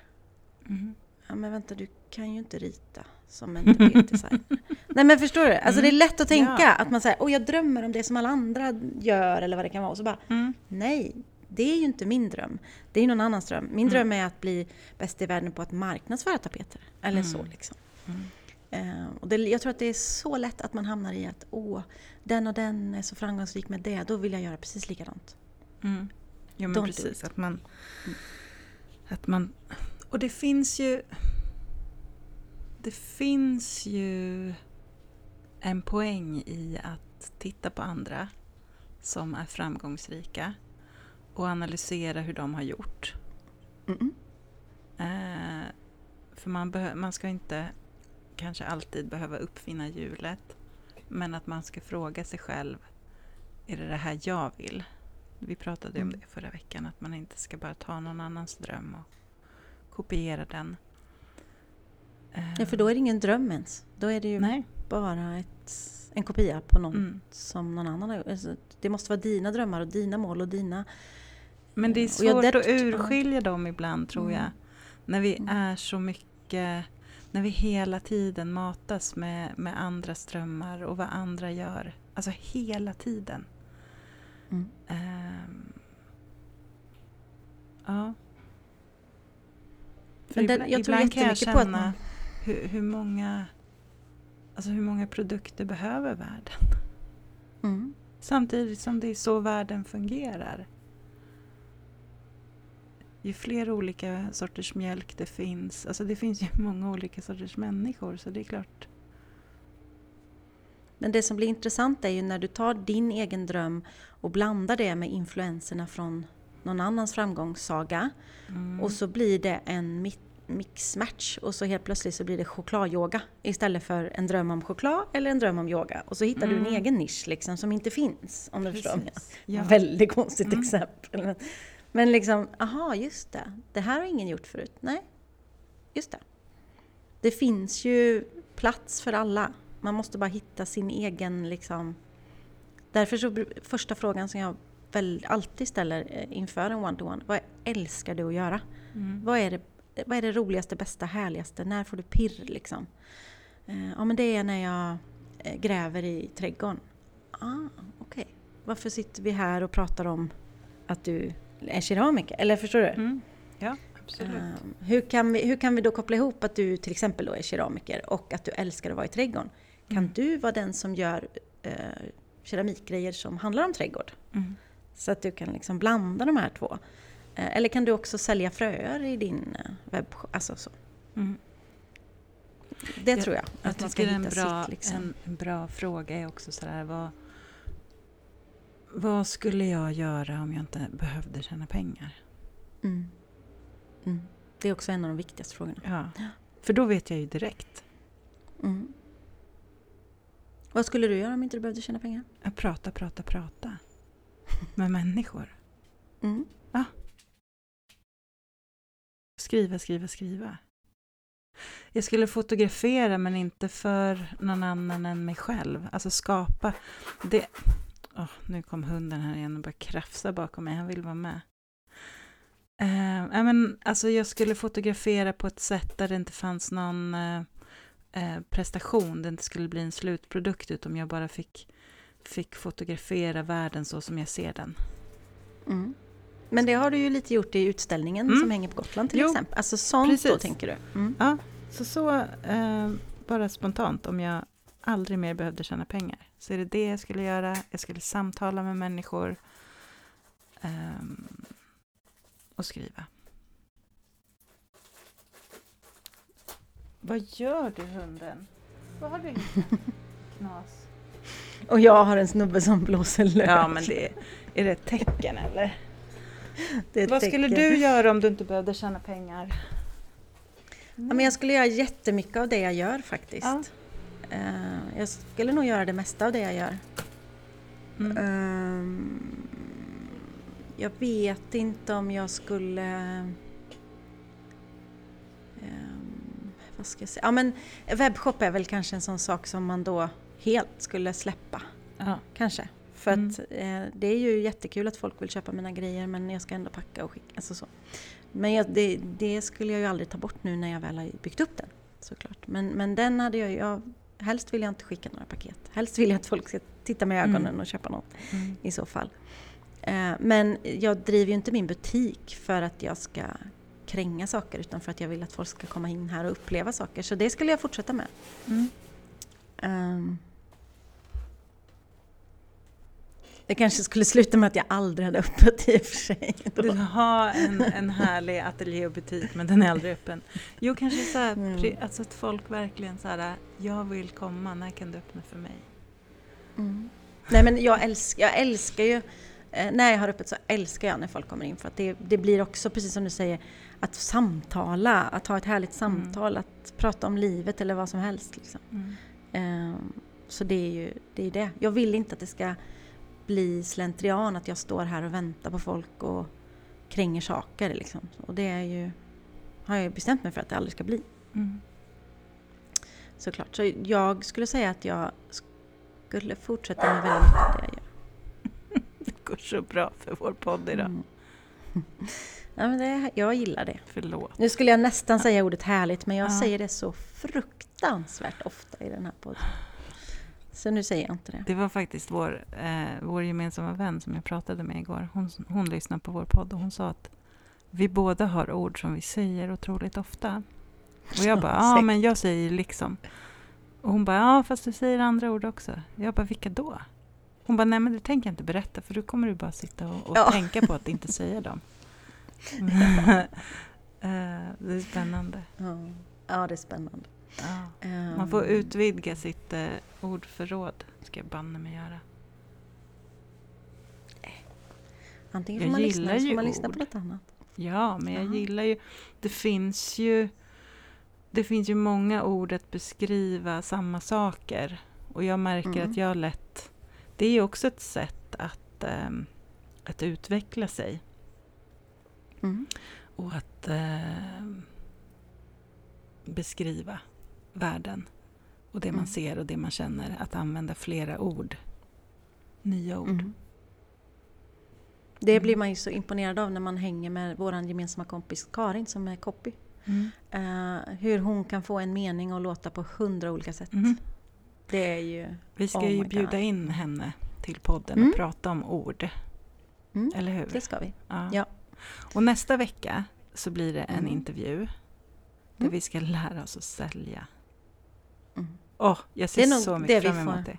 Mm.
Ja men vänta, du kan ju inte rita som en tapetdesigner. Nej men förstår du? Alltså det är lätt att tänka
Ja.
att man säger, åh jag drömmer om det som alla andra gör eller vad det kan vara. Och så bara,
Mm.
nej, det är ju inte min dröm. Det är någon annans dröm. Min
Mm.
dröm är att bli bäst i världen på att marknadsföra tapeter. Eller så
Mm.
liksom.
Mm.
Eh, och det, jag tror att det är så lätt att man hamnar i att, åh, den och den är så framgångsrik med det, då vill jag göra precis likadant.
Mm. Jo men
Don't do
precis, att man,
Mm.
att man... Och det finns ju... Det finns ju en poäng i att titta på andra som är framgångsrika och analysera hur de har gjort. Eh, för man, man ska inte kanske alltid behöva uppfinna hjulet. Men att man ska fråga sig själv, är det det här jag vill? Vi pratade ju om
Mm.
det förra veckan, att man inte ska bara ta någon annans dröm och kopiera den.
Ja, för då är det ingen dröm ens. Då är det ju
Nej.
bara ett, en kopia på någon
Mm.
som någon annan har gjort. Alltså, det måste vara dina drömmar och dina mål och dina...
Men det är svårt att urskilja dem ibland tror
Mm.
jag. När vi
Mm.
är så mycket, när vi hela tiden matas med, med andras drömmar och vad andra gör. Alltså hela tiden.
Mm.
Ehm, ja. För
Men den-
ibland,
jag tror
ibland kan jag känna
man-
hur, hur många Alltså hur många produkter behöver världen?
Mm.
Samtidigt som det är så världen fungerar. ju fler olika sorters mjölk det finns, alltså det finns ju många olika sorters människor så det är klart.
Men det som blir intressant är ju när du tar din egen dröm och blandar det med influenserna från någon annans framgångssaga
Mm.
och så blir det en mi- mixmatch och så helt plötsligt så blir det chokladyoga istället för en dröm om choklad eller en dröm om yoga. Och så hittar du en
Mm.
egen nisch liksom som inte finns om du förstår mig.
Precis. Ja.
Väldigt konstigt
Mm.
exempel. Men, men liksom, aha, just det. Det här har ingen gjort förut. Nej, just det. Det finns ju plats för alla. Man måste bara hitta sin egen liksom... Därför så första frågan som jag väl alltid ställer eh, inför en one-to-one. Vad älskar du att göra?
Mm.
Vad är, det, vad är det roligaste, bästa, härligaste? När får du pirr liksom? Eh, ja men det är när jag eh, gräver i trädgården. Ah, okej. Varför sitter vi här och pratar om att du är keramiker? Eller förstår du?
Mm. Ja, absolut.
Um, hur, kan vi, hur kan vi då koppla ihop att du till exempel då är keramiker och att du älskar att vara i trädgården? Kan
Mm.
du vara den som gör eh, keramikgrejer som handlar om trädgård?
Mm.
Så att du kan liksom blanda de här två. Eh, eller kan du också sälja fröer i din eh, webbshop? Alltså så.
Mm.
Det
Jag-
tror jag.
Jag
Att man ska
en bra,
sitt liksom.
en, en bra fråga är också sådär vad, vad skulle jag göra om jag inte behövde tjäna pengar?
Mm. Mm. Det är också en av de viktigaste frågorna.
Ja. För då vet jag ju direkt.
Mm. Vad skulle du göra om inte du behövde tjäna pengar?
Att prata, prata, prata med människor.
Mm.
Skriva, skriva, skriva. Jag skulle fotografera men inte för någon annan än mig själv. Alltså skapa. Det... Oh, nu kom hunden här igen och började krafsa bakom mig. Han vill vara med. Eh, men, alltså jag skulle fotografera på ett sätt där det inte fanns någon eh, eh prestation. Det inte skulle bli en slutprodukt utan jag bara fick, fick fotografera världen så som jag ser den.
Mm. Men det har du ju lite gjort i utställningen
Mm.
som hänger på Gotland till
Jo,
exempel. Alltså sånt då
precis.
tänker du? Mm.
Ja, så så eh, bara spontant om jag aldrig mer behövde tjäna pengar. Så är det det jag skulle göra. Jag skulle samtala med människor ehm, och skriva. Vad gör du hunden? Vad har du? Knas.
Och jag har en snubbe som blåser lök.
Ja, men det är, är det ett tecken eller? Vad skulle du göra om du inte behövde tjäna pengar?
Ja, men jag skulle göra jättemycket av det jag gör faktiskt.
Ja.
Eh, jag skulle nog göra det mesta av det jag gör.
Mm.
Ehm, jag vet inte om jag skulle... ehm, vad ska jag säga? Ja, men webbshop är väl kanske en sån sak som man då helt skulle släppa. Kanske. För
Mm.
att eh, det är ju jättekul att folk vill köpa mina grejer men jag ska ändå packa och skicka. Alltså så. Men jag, det, det skulle jag ju aldrig ta bort nu när jag väl har byggt upp den. Såklart. Men, men den hade jag. Jag, helst vill jag inte skicka några paket. Helst vill jag att folk ska titta i ögonen
Mm.
och köpa något
Mm.
i så fall. Eh, men jag driver ju inte min butik för att jag ska kränga saker utan för att jag vill att folk ska komma in här och uppleva saker. Så det skulle jag fortsätta med.
Mm.
Ehm. Det kanske skulle sluta med att jag aldrig hade öppet i och för sig. då.
Du har en, en härlig ateljé och butik men den är aldrig öppen. Jo, kanske så här,
Mm.
alltså att folk verkligen så här, jag vill komma, när kan du öppna för mig?
Mm. Nej men jag älskar, jag älskar ju, eh, när jag har öppet så älskar jag när folk kommer in för att det, det blir också precis som du säger att samtala, att ha ett härligt samtal, att prata om livet eller vad som helst. Liksom. Ehm, så det är ju det, är det. Jag vill inte att det ska bli slentrian, att jag står här och väntar på folk och kränger saker. Liksom. Och det är ju, har jag bestämt mig för att det aldrig ska bli.
Mm.
Såklart. Så jag skulle säga att jag skulle fortsätta med väldigt mycket av det jag gör.
Det går så bra för vår podd idag.
Mm. Ja, men det, jag gillar det.
Förlåt.
Nu skulle jag nästan säga ordet härligt, men jag
Ja.
säger det så fruktansvärt ofta i den här podden. Så nu säger jag inte det.
Det var faktiskt vår, eh, vår gemensamma vän som jag pratade med igår. Hon, hon lyssnade på vår podd och hon sa att vi båda har ord som vi säger otroligt ofta. Och jag bara, ja
Säkert.
men jag säger liksom. Och hon bara, ja fast du säger andra ord också. Jag bara, vilka då? Hon bara, nej men det tänker jag inte berätta för då kommer du bara sitta och, och
Ja.
tänka på att inte säga dem. Eh, det är spännande.
Ja, ja det är spännande.
Ja. Man får utvidga sitt eh, ordförråd. ska jag banne mig göra.
Antingen
jag
får man, lyssna, eller så får man lyssna på något annat.
Ja, men jag
Jaha.
gillar ju... Det finns ju... Det finns ju många ord att beskriva samma saker. Och jag märker
Mm.
att jag lätt... Det är ju också ett sätt att, ehm, att utveckla sig.
Mm.
Och att ehm, beskriva världen. Och det man
Mm.
ser och det man känner. Att använda flera ord. Nya ord.
Mm. Det
Mm.
blir man ju så imponerad av när man hänger med vår gemensamma kompis Karin som är copy.
Mm.
Eh, hur hon kan få en mening att låta på hundra olika sätt.
Mhm.
Det är ju...
Vi ska
Oh
ju bjuda
God.
in henne till podden
Mm.
och prata om ord.
Mm,
Eller hur?
det ska vi.
Ja.
Ja.
Och nästa vecka så blir det en
Mm.
intervju där
Mm.
vi ska lära oss att sälja.
Mm.
Åh, jag ser så mycket fram emot
får-
det.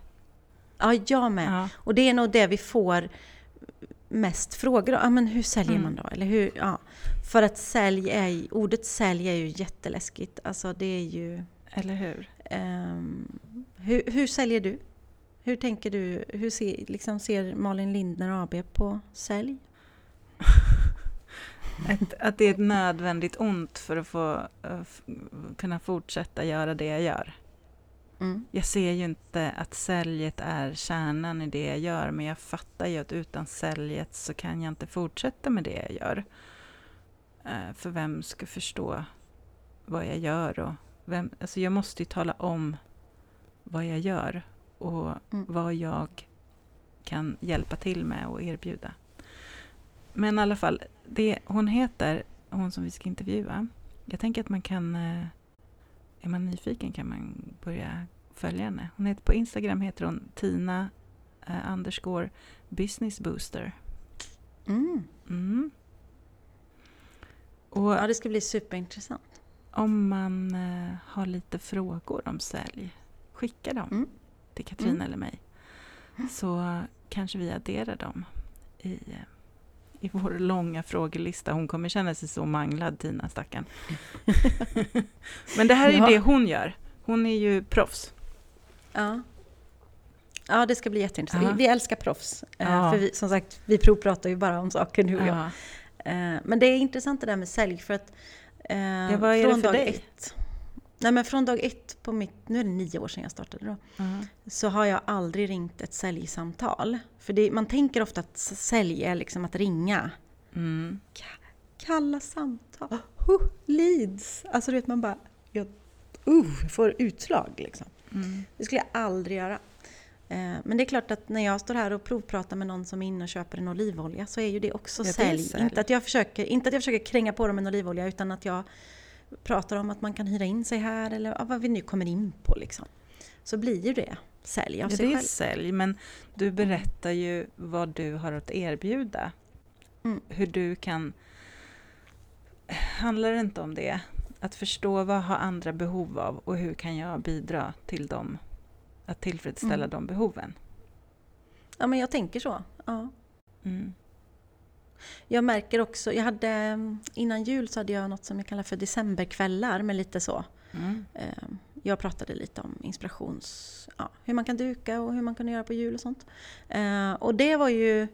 Ja, jag med.
Ja.
Och det är nog det vi får mest frågor om. Ja, men hur säljer
Mm.
man då? Eller hur, ja. För att sälj är ordet sälj är ju jätteläskigt. Alltså det är ju...
Eller hur?
ehm, hur, hur säljer du? Hur tänker du? Hur ser, liksom ser Malin Lindner AB på sälj?
Ett, att det är ett nödvändigt ont för att få f- kunna fortsätta göra det jag gör.
Mm.
Jag ser ju inte att säljet är kärnan i det jag gör, men jag fattar ju att utan säljet så kan jag inte fortsätta med det jag gör. Eh, För vem ska förstå vad jag gör? Och vem, alltså jag måste ju tala om vad jag gör och
Mm.
vad jag kan hjälpa till med och erbjuda. Men i alla fall, det hon heter, hon som vi ska intervjua, jag tänker att man kan, eh, är man nyfiken kan man börja följa henne. Hon heter, på Instagram heter hon Tina eh, underscore business booster.
Mm.
Mm. Och
Ja, det ska bli superintressant.
om man eh, har lite frågor om sälj, skicka dem
Mm.
till Katrin
Mm.
eller mig. Så kanske vi adderar dem i, eh, i vår långa frågelista. Hon kommer känna sig så manglad, Tina stackarn. Men det här är
Ja.
det hon gör. Hon är ju proffs.
Ja. Ja, det ska bli jätteintressant.
Ja.
Vi, vi älskar proffs. Eh,
Ja.
För vi, som sagt, vi provpratar ju bara om saker nu och jag.
Ja.
Eh, Men det är intressant det där med sälj för att eh,
vad är det för
dag
dig?
ett Nej men från dag ett på mitt, nu är det nio år sedan jag startade då,
Ja.
så har jag aldrig ringt ett säljsamtal. För det, man tänker ofta att sälj är liksom att ringa.
Mm.
Kalla samtal, huh, leads. Alltså du vet man bara, jag uh, får utslag liksom.
Mm.
Det skulle jag aldrig göra. Eh, Men det är klart att när jag står här och provpratar med någon som är inne och köper en olivolja så är ju det också
Ja,
sälj. Inte, att jag försöker, inte att jag försöker kränga på dem en olivolja utan att jag pratar om att man kan hyra in sig här eller ja, vad vi nu kommer in på. Liksom. Så blir ju det sälj av
Ja,
sig
det är
själv.
sälj, men du berättar ju vad du har att erbjuda.
Mm.
Hur du kan... Handlar det inte om det? Att förstå vad har andra behov av och hur kan jag bidra till dem? Att tillfredsställa
Mm.
de behoven.
Ja men jag tänker så. Ja.
Mm.
Jag märker också, jag hade, innan jul så hade jag något som jag kallar för decemberkvällar med lite så.
Mm.
Eh, Jag pratade lite om inspirations... Ja, hur man kan duka och hur man kan göra på jul och sånt. Eh, Och det var ju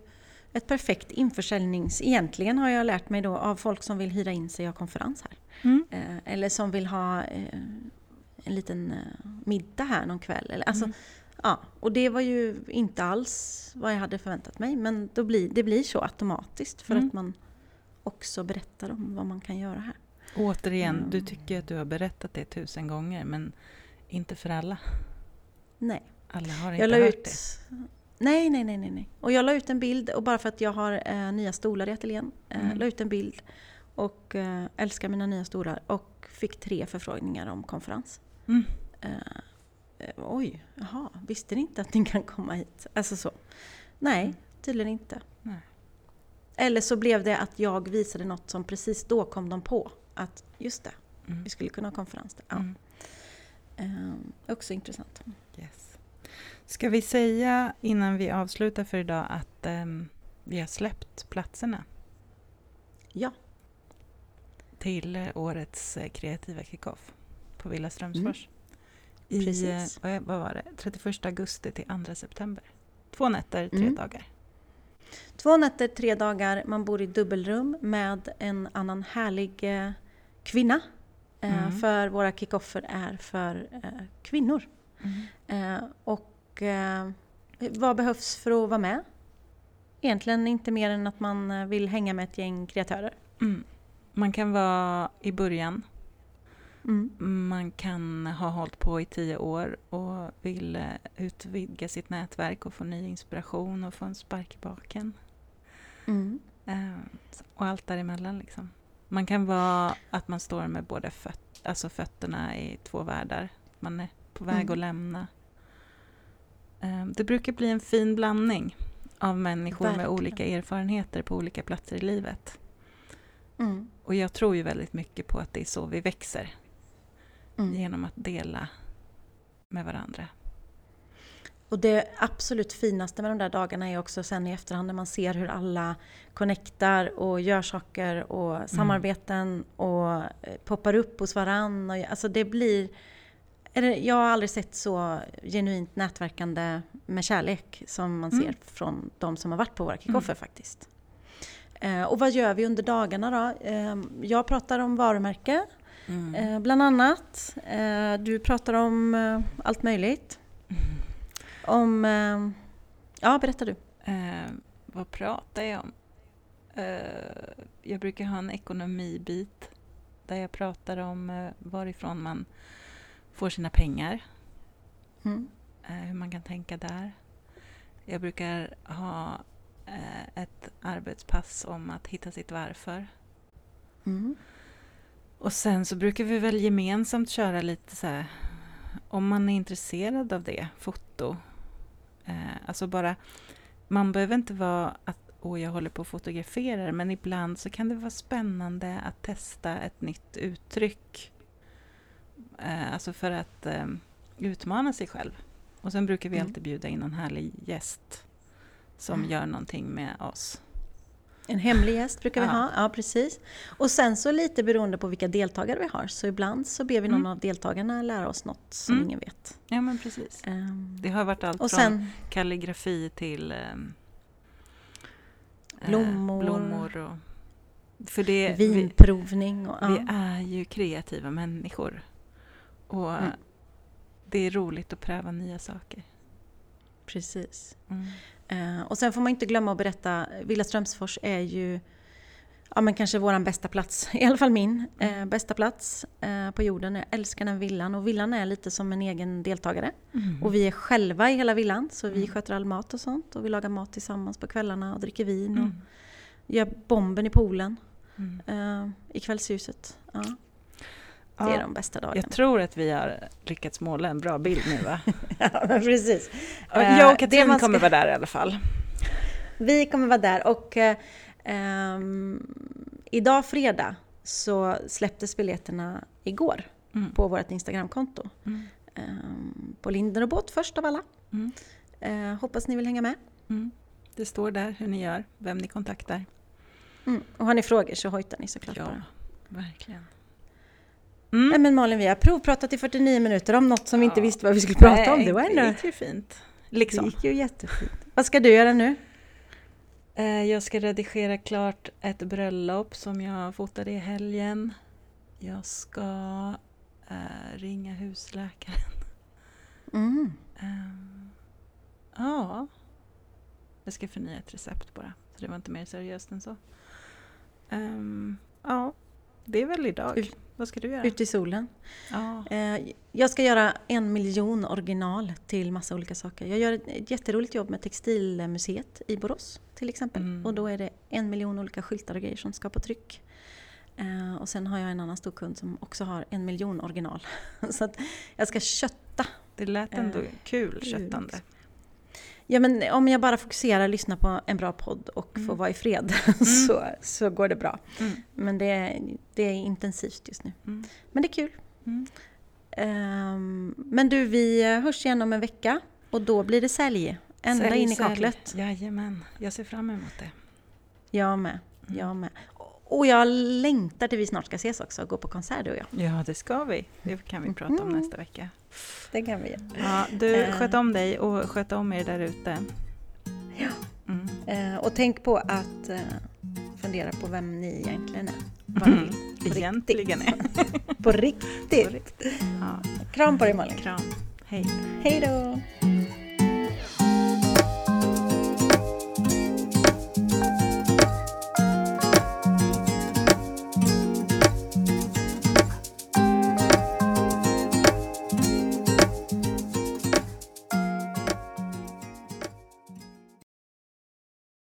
ett perfekt införsäljnings... Egentligen har jag lärt mig då av folk som vill hyra in sig och ha konferens här.
Mm.
Eh, Eller som vill ha eh, en liten eh, middag här någon kväll. Alltså,
Mm.
Ja, och det var ju inte alls vad jag hade förväntat mig. Men då blir, det blir så automatiskt för
Mm.
att man också berättar om vad man kan göra här.
Återigen,
Mm.
du tycker att du har berättat det tusen gånger, men inte för alla.
Nej.
Alla har
Jag
inte
la
hört
ut...
det.
Nej, nej, nej, nej. Och jag la ut en bild, och bara för att jag har eh, nya stolar i ateljén, eh,
Mm.
la ut en bild och eh, älskar mina nya stolar och fick tre förfrågningar om konferens.
Mm.
Eh, oj, jaha, visste ni inte att ni kan komma hit? Alltså så. Nej,
Mm.
tydligen inte.
Nej.
Eller så blev det att jag visade något som precis då kom de på. Att just det,
Mm.
vi skulle kunna ha konferens där. Ja.
Mm.
Eh, också intressant.
Yes. Ska vi säga innan vi avslutar för idag att ehm, vi har släppt platserna?
Ja,
till eh, årets eh, kreativa kickoff på Villa Strömsfors. I,
Precis.
eh, vad var det, 31 augusti till 2 september. Två nätter, tre
Mm.
dagar.
Två nätter, tre dagar. Man bor i dubbelrum med en annan härlig eh, kvinna. Eh,
Mm.
För våra kickoffer är för eh, kvinnor. Eh, och vad behövs för att vara med? Egentligen inte mer än att man vill hänga med ett gäng kreatörer.
Mm. Man kan vara i början.
Mm.
Man kan ha hållit på i tio år och vill eh, utvidga sitt nätverk och få ny inspiration och få en spark i baken.
Mm.
Eh, och allt däremellan liksom. Man kan vara att man står med båda föt- alltså fötterna i två världar. Man är på väg
Mm.
att lämna. Eh, det brukar bli en fin blandning av människor med
Verkligen.
olika erfarenheter på olika platser i livet.
Mm.
Och jag tror ju väldigt mycket på att det är så vi växer.
Mm.
Genom att dela med varandra.
Och det absolut finaste med de där dagarna är också sen i efterhand när man ser hur alla connectar och gör saker och samarbeten och eh, poppar upp hos varann. Och, alltså det blir... Jag har aldrig sett så genuint nätverkande med kärlek som man
Mm.
ser från de som har varit på våra kickoffer
Mm.
faktiskt. Eh, och vad gör vi under dagarna då? Eh, jag pratar om varumärke eh, bland annat. Eh, du pratar om eh, allt möjligt. Om... Eh, ja, berätta du.
Vad pratar jag om? Jag brukar ha en ekonomibit där jag pratar om varifrån man får sina pengar,
Mm.
hur man kan tänka där. Jag brukar ha ett arbetspass om att hitta sitt varför.
Mm.
Och sen så brukar vi väl gemensamt köra lite så här, om man är intresserad av det, foto. Eh, alltså bara, man behöver inte vara att åh, jag håller på att fotografera, men ibland så kan det vara spännande att testa ett nytt uttryck. Eh, alltså för att eh, utmana sig själv. Och sen brukar vi
Mm.
alltid bjuda in en härlig gäst som
Mm.
gör någonting med oss.
En hemlig gäst brukar vi
Ja.
ha, ja precis. Och sen så lite beroende på vilka deltagare vi har. Så ibland så ber vi någon
Mm.
av deltagarna lära oss något som
Mm.
ingen vet.
Ja, men precis.
Ehm,
Det har varit allt
och
från
sen,
kalligrafi till eh,
Blommor.
blommor och, för det, vi,
vinprovning och...
vi
Ja.
är ju kreativa människor. Och
Mm.
det är roligt att pröva nya saker.
Precis.
Mm.
Eh, och sen får man inte glömma att berätta, Villa Strömsfors är ju ja, men kanske vår bästa plats, i alla fall min eh, bästa plats eh, på jorden. Jag älskar den villan och villan är lite som en egen deltagare.
Mm.
Och vi är själva i hela villan så vi
Mm.
sköter all mat och sånt och vi lagar mat tillsammans på kvällarna och dricker vin och
Mm.
gör bomben i poolen
Mm.
eh, i kvällsljuset. Ja, det
Ja,
är de bästa dagarna.
jag tror att vi har lyckats måla en bra bild nu va?
ja, precis.
Ja,
Eh,
jag och Katrin
ska-
kommer vara där i alla fall.
Vi kommer vara där och ehm, idag fredag så släpptes biljetterna igår
Mm.
på vårt Instagramkonto.
Mm.
Ehm, på Linden och båt först av alla.
Mm.
Eh, hoppas ni vill hänga med.
Mm. Det står där hur ni gör, vem ni kontaktar.
Mm. Och har ni frågor så hojtar ni såklart
Ja,
bara.
verkligen. Mm.
Nej men Malin, vi har provpratat i 49 minuter om något som vi inte visste vad vi skulle prata om.
Nej,
Det var ändå...
det gick ju fint.
Det
Liksom.
gick ju jättefint. Vad ska du göra nu?
Eh, Jag ska redigera klart ett bröllop som jag fotade i helgen. Jag ska eh, ringa husläkaren.
Mm.
Ehm, ja, jag ska förnya ett recept bara. Så det var inte mer seriöst än så. Ehm, ja, det är väl idag.
Ut-
Vad ska du göra?
Ute i solen.
Ja.
Eh, Jag ska göra en miljon original till massa olika saker. Jag gör ett jätteroligt jobb med Textilmuseet i Borås till exempel.
Mm.
Och då är det en miljon olika skyltar och grejer som ska på tryck. Eh, Och sen har jag en annan stor kund som också har en miljon original. Så att jag ska kötta.
Det lät ändå
Eh,
kul köttande.
Ja men om jag bara fokuserar lyssnar på en bra podd och
Mm.
får vara i fred så, så går det bra.
Mm.
Men det är, det är intensivt just nu.
Mm.
Men det är kul.
Mm.
Ehm, men du, vi hörs igen om en vecka och då blir det sälj. Ända
Sälj,
in i
sälj.
kaklet.
Jajamän, jag ser fram emot det.
Jag med.
Mm.
Jag med. Och jag längtar till vi snart ska ses också och gå på konsert du och jag.
Ja, det ska vi. Det kan vi prata om nästa vecka.
Det kan vi göra.
Ja, du,
Eh.
sköt om dig och sköt om er där ute.
Ja.
Mm.
Eh, och tänk på att eh, fundera på vem ni egentligen är. Vad ni
Mm. Egentligen är.
På riktigt.
Ja,
Kram på dig Malin.
kram. Hej.
Hej då!